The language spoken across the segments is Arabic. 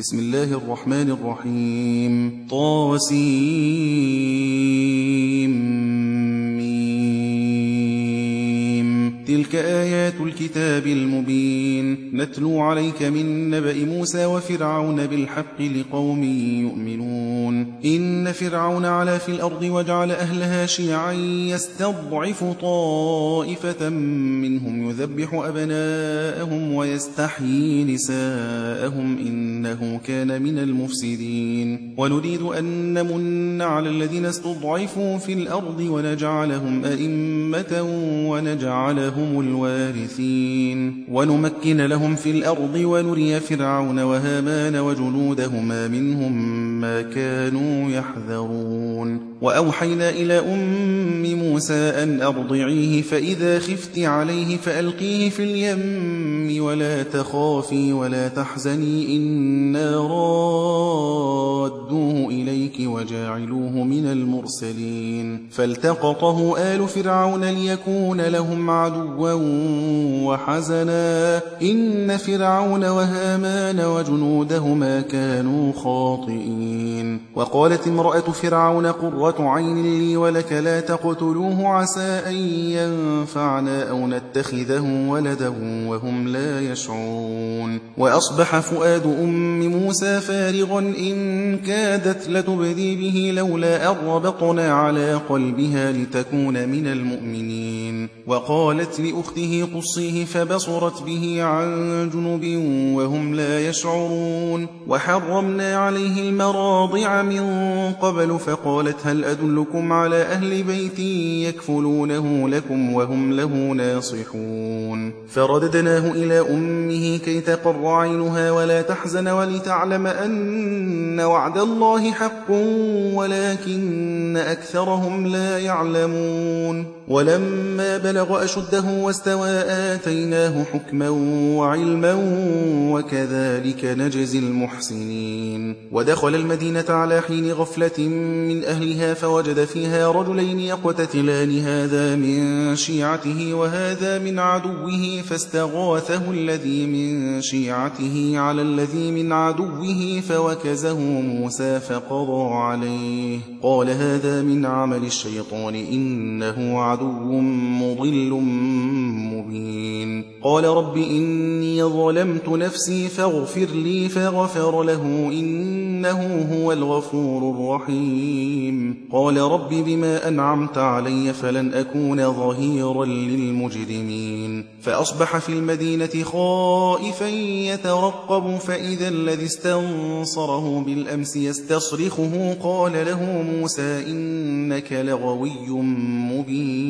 بسم الله الرحمن الرحيم. طاسيم. تلك آيات الكتاب المبين. نتلو عليك من نبأ موسى وفرعون بالحق لقوم يؤمنون. إن فرعون علا في الأرض وجعل أهلها شيعا يستضعف طائفة منهم يذبح أبناءهم ويستحيي نساءهم إنه كان من المفسدين. ونريد أن نمن على الذين استضعفوا في الأرض ونجعلهم أئمة ونجعلهم هم الوارثين. ونمكن لهم في الأرض ونري فرعون وهامان وجنودهما منهم ما كانوا يحذرون. وأوحينا إلى أم موسى أن أرضعيه فإذا خفت عليه فألقيه في اليم. ولا تخافي ولا تحزني إنا رادوه إليك وجاعلوه من المرسلين. فالتقطه آل فرعون ليكون لهم عدوا وحزنا إن فرعون وهامان وجنودهما كانوا خاطئين. وقالت امرأة فرعون قرة عين لي ولك لا تقتلوه عسى أن ينفعنا أو نتخذه ولدا وهم لا يشعرون. وأصبح فؤاد أم موسى فارغا إن كادت لتبدي به لولا أربطنا على قلبها لتكون من المؤمنين. وقالت لأخته قصيه فبصرت به عن جنب وهم لا يشعرون. وحرمنا عليه المراضع من قبل فقالت هل أدلكم على أهل بيت يكفلونه لكم وهم له ناصحون. فرددناه إلى أمه كي تقر عينها ولا تحزن ولتعلم أن وعد الله حق ولكن أكثرهم لا يعلمون. ولما بلغ أشده واستوى آتيناه حكما وعلما وكذلك نجزي المحسنين. ودخل المدينة على حين غفلة من أهلها فوجد فيها رجلين يقتتلان. هذا من شيعته وهذا من عدوه فاستغاثه الذي من شيعته على الذي من عدوه فوكزه موسى فقضى عليه. قال هذا من عمل الشيطان إنه عدو مضل مبين. قال رب إني ظلمت نفسي فاغفر لي فغفر له إنه هو الغفور الرحيم. قال رب بما أنعمت علي فلن أكون ظهيرا للمجرمين. فأصبح في المدينة خائفا يترقب فإذا الذي استنصره بالأمس يستصرخه. قال له موسى إنك لغوي مبين.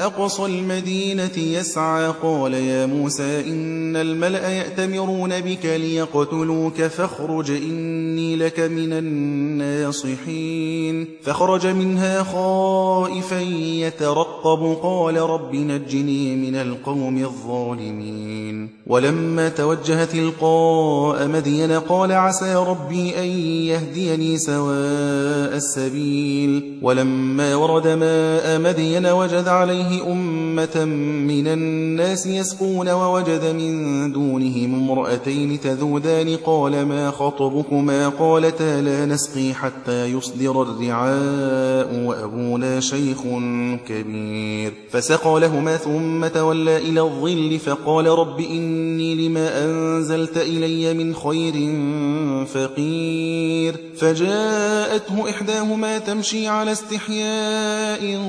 أقصى المدينة يسعى قال يا موسى إن الملأ يأتمرون بك ليقتلوك فاخرج إني لك من الناصحين. فخرج منها خائفا يترقب. قال رب نجني من القوم الظالمين. ولما توجه تلقاء مدين قال عسى ربي أن يهديني سواء السبيل. ولما ورد ماء مدين وجد عليه أمة من الناس يسقون ووجد من دونهم امرأتين تذودان. قال ما خطبكما؟ قالتا لا نسقي حتى يصدر الرعاء وأبونا شيخ كبير. فسقى لهما ثم تولى إلى الظل فقال رب إني لما أنزلت إلي من خير فقير. فجاءته إحداهما تمشي على استحياء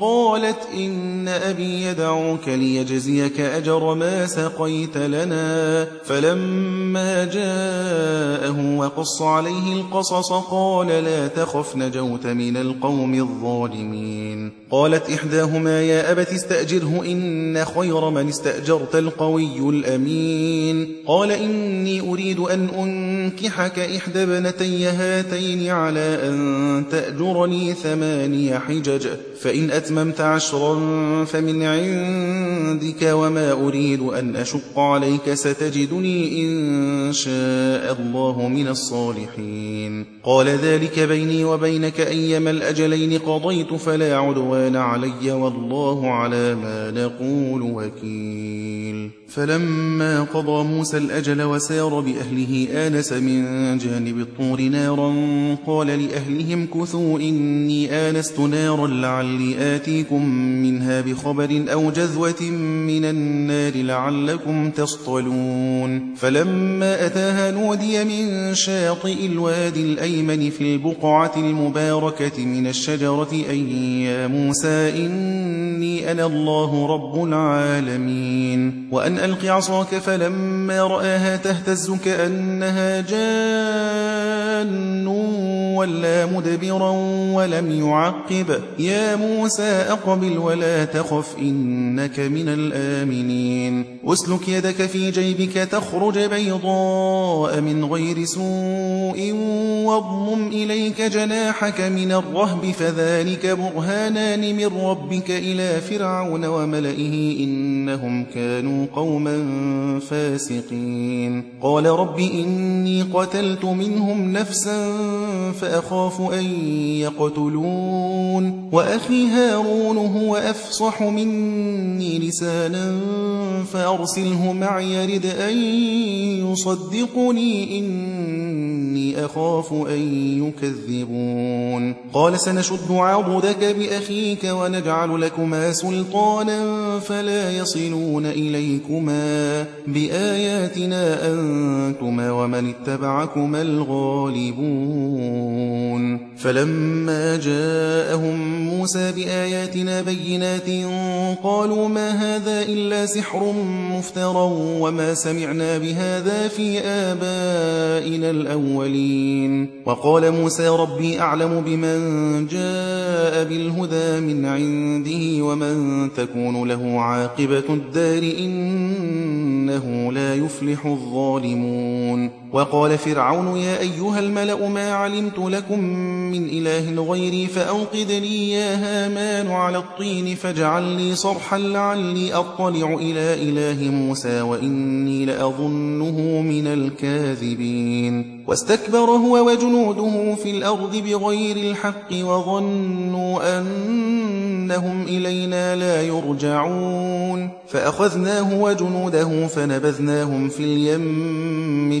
قالت إن أبي يدعوك ليجزيك أجر ما سقيت لنا. فلما جاءه وقص عليه القصص قال لا تخف نجوت من القوم الظالمين. قالت إحداهما يا أبت استأجره إن خير من استأجرت القوي الأمين. قال إني أريد أن أنكحك إحدى بنتي هاتين على أن تأجرني ثماني حجج. فإن أتممت عشرا فمن عندك وما أريد أن أشق عليك ستجدني إن شاء الله من الصالحين. قال ذلك بيني وبينك أيما الأجلين قضيت فلا عدوان علي والله على ما نقول وكيل فلما قضى موسى الأجل وسار بأهله آنس من جانب الطور نارا قال لأهلهم كثوا إني آنست نارا لعلي آتيكم منها بخبر أو جذوة من النار لعلكم تصطلون. فلما أتاها نودي من شاطئ الوادي الأيمن في البقعة المباركة من الشجرة أي يا موسى إني أنا الله رب العالمين. وأن ألق عصاك فلما رآها تهتز كأنها جان ولا مدبرا ولم يعقب. يا موسى أقبل ولا تخف إنك من الآمنين. أسلك يدك في جيبك تخرج بيضاء من غير سوء واضمم إليك جناحك من الرهب فذلك برهانان من ربك إلى فرعون وملئه إنهم كانوا قوما فاسقين. قال رب إني قتلت منهم نفسا فأخاف أن يقتلون. وأخي هارون هو أفصح مني لسانا فأرسله معي رد أن يصدقني. إني أخاف أن يكذبون. قال سنشد عضدك بأخيك ونجعل لكما سلطانا فلا يصلون إليكما بآياتنا أنتما ومن اتبعكما الغالبون. فلما جاءهم موسى بآياتنا بينات قالوا ما هذا إلا سحر مفترى وما سمعنا بهذا في آبائنا الأولين. وقال موسى ربي أعلم بمن جاء بالهدى من عنده ومن تكون له عاقبة الدار إنه لا يفلح الظالمون وقال فرعون يا أيها الملأ ما علمت لكم من إله غيري فأوقد لي يا هامان على الطين فاجعل لي صرحا لعلي أطلع إلى إله موسى وإني لأظنه من الكاذبين. واستكبر هو وجنوده في الأرض بغير الحق وظنوا أنهم إلينا لا يرجعون. فأخذناه وجنوده فنبذناهم في اليم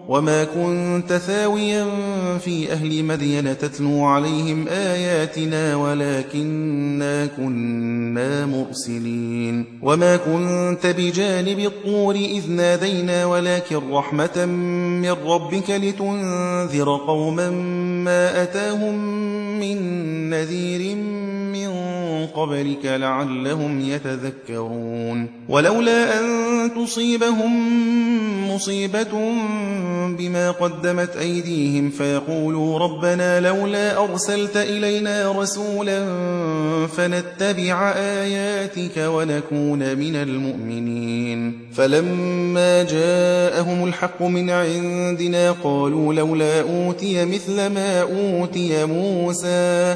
وما كنت ثاويا في أهل مدين تتلو عليهم آياتنا ولكننا كنا مرسلين وما كنت بجانب الطور إذ نادينا ولكن رحمة من ربك لتنذر قوما ما أتاهم من نذير قبلك لعلهم يتذكرون. ولولا أن تصيبهم مصيبة بما قدمت أيديهم فيقولوا ربنا لولا أرسلت إلينا رسولا فنتبع آياتك ونكون من المؤمنين. فلما جاءهم الحق من عندنا قالوا لولا أوتي مثل ما أوتي موسى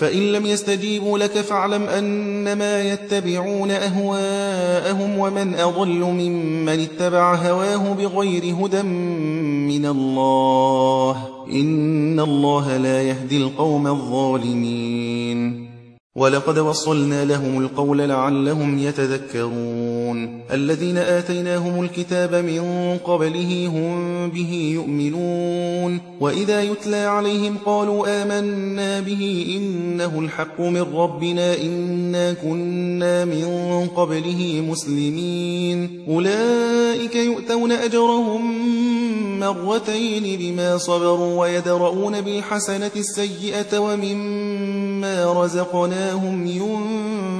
فإن لم يستجيبوا لك فاعلم أنما يتبعون أهواءهم ومن أضل ممن اتبع هواه بغير هدى من الله. إن الله لا يهدي القوم الظالمين. ولقد وصلنا لهم القول لعلهم يتذكرون. الذين آتيناهم الكتاب من قبله هم به يؤمنون. وإذا يتلى عليهم قالوا آمنا به إنه الحق من ربنا إنا كنا من قبله مسلمين. أولئك يؤتون أجرهم مرتين بما صبروا ويدرؤون بالحسنة السيئة ومما رزقناهم ينفقون.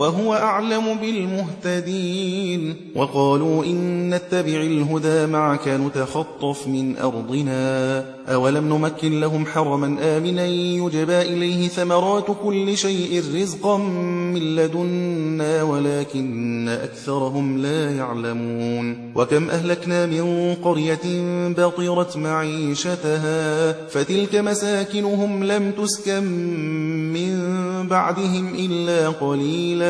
وهو أعلم بالمهتدين. وقالوا إن نتبع الهدى معك نتخطف من أرضنا. أولم نمكن لهم حرما آمنا يجبى إليه ثمرات كل شيء رزقا من لدنا ولكن أكثرهم لا يعلمون. وكم أهلكنا من قرية بطرت معيشتها فتلك مساكنهم لم تسكن من بعدهم إلا قليلا.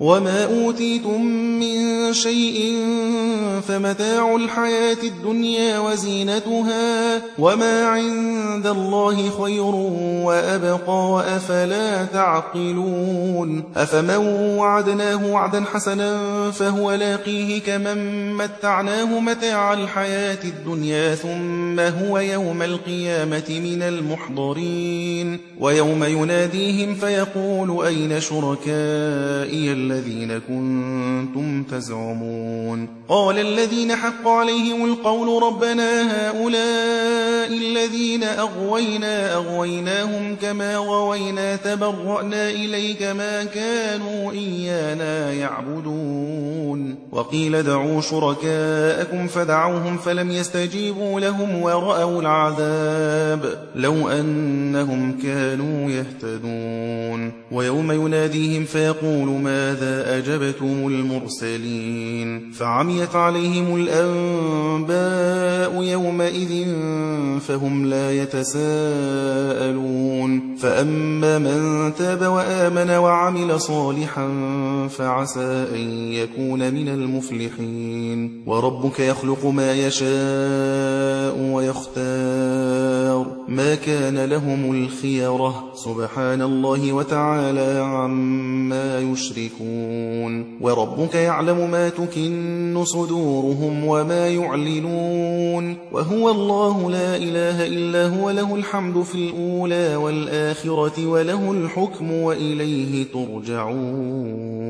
وما أوتيتم من شيء فمتاع الحياة الدنيا وزينتها وما عند الله خير وأبقى أفلا تعقلون أفمن وعدناه وعدا حسنا فهو لاقيه كمن متعناه متاع الحياة الدنيا ثم هو يوم القيامة من المحضرين ويوم يناديهم فيقول أين شركائي الذين كنتم تزعمون قال الذين حق عليهم القول ربنا هؤلاء الذين أغوينا أغويناهم كما غوينا تبرأنا إليك ما كانوا إيانا يعبدون وقيل دعوا شركاءكم فدعوهم فلم يستجيبوا لهم ورأوا العذاب لو أنهم كانوا يهتدون ويوم يناديهم فيقول ماذا أجبتم المرسلين؟ فعميت عليهم الأنباء يومئذ فهم لا يتساءلون. فأما من تاب وآمن وعمل صالحا فعسى أن يكون من المفلحين. وربك يخلق ما يشاء ويختار. ما كان لهم الخيرة. سبحان الله وتعالى. عما يشركون وربك يعلم ما تكن صدورهم وما يعلنون وهو الله لا إله إلا هو له الحمد في الأولى والآخرة وله الحكم وإليه ترجعون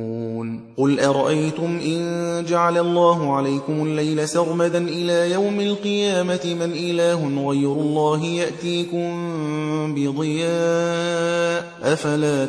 قل أرأيتم إن جعل الله عليكم الليل سرمدا إلى يوم القيامة من إله غير الله يأتيكم بضياء أفلا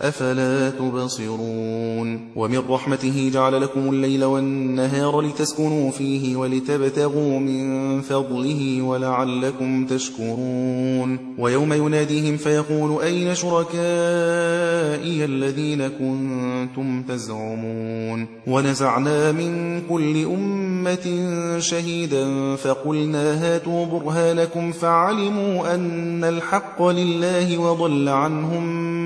أفلا تبصرون؟ ومن رحمته جعل لكم الليل والنهار لتسكنوا فيه ولتبتغوا من فضله ولعلكم تشكرون. ويوم يناديهم فيقول أين شركائي الذين كنتم تزعمون؟ ونزعنا من كل أمة شهيدا فقلنا هاتوا برهانكم فعلموا أن الحق لله وضل عنهم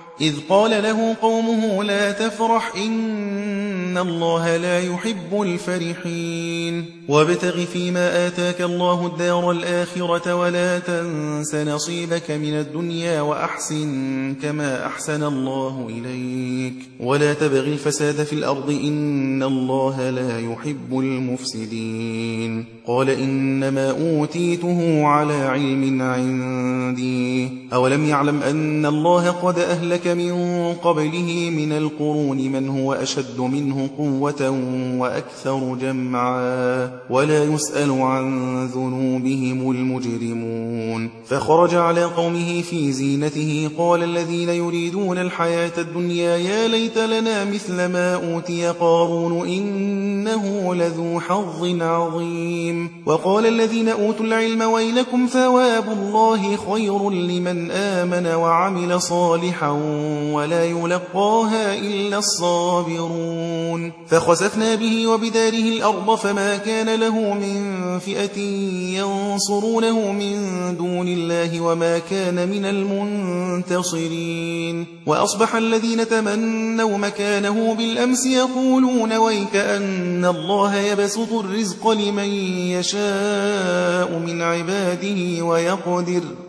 إذ قال له قومه لا تفرح إن الله لا يحب الفرحين. وابتغ فيما آتاك الله الدار الآخرة ولا تنس نصيبك من الدنيا وأحسن كما أحسن الله إليك. ولا تبغ الفساد في الأرض إن الله لا يحب المفسدين. قال إنما أوتيته على علم عندي. أولم يعلم أن الله قد أهلك من قبله من القرون من هو أشد منه قوة وأكثر جمعا ولا يسأل عن ذنوبهم المجرمون. فخرج على قومه في زينته قال الذين يريدون الحياة الدنيا يا ليت لنا مثل ما أوتي قارون إنه لذو حظ عظيم. وقال الذين أوتوا العلم ويلكم ثواب الله خير لمن آمن وعمل صالحا ولا يلقاها إلا الصابرون. فخسفنا به وبداره الأرض فما كان له من فئة ينصرونه من دون الله وما كان من المنتصرين. وأصبح الذين تمنوا مكانه بالأمس يقولون ويك أن الله يبسط الرزق لمن يشاء من عباده ويقدر.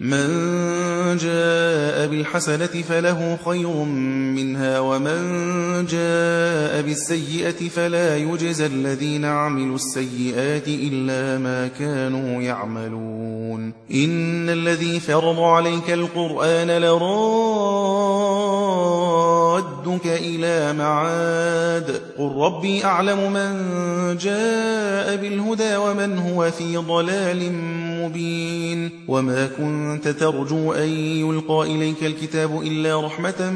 من جاء بالحسنة فله خير منها ومن جاء بالسيئة فلا يجزى الذين عملوا السيئات إلا ما كانوا يعملون. إن الذي فرض عليك القرآن لرادك إلى معاد. قل ربي أعلم من جاء بالهدى ومن هو في ضلال مبين. وما كنت ترجو أن يلقى إليك الكتاب إلا رحمة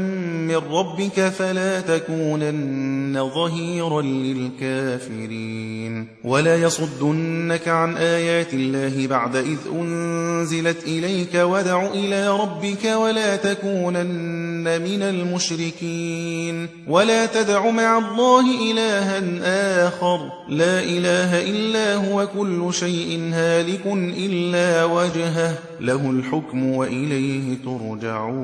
من ربك فلا تكونن ظهيرا للكافرين. ولا يصدنك عن آيات الله بعد إذ أنزلت إليك ودع إلى ربك ولا تكونن من المشركين. ولا تدع مع الله إلها آخر. لا إله إلا هو كل شيء هالك إلا وجهه. له الحكم وإليه ترجعون.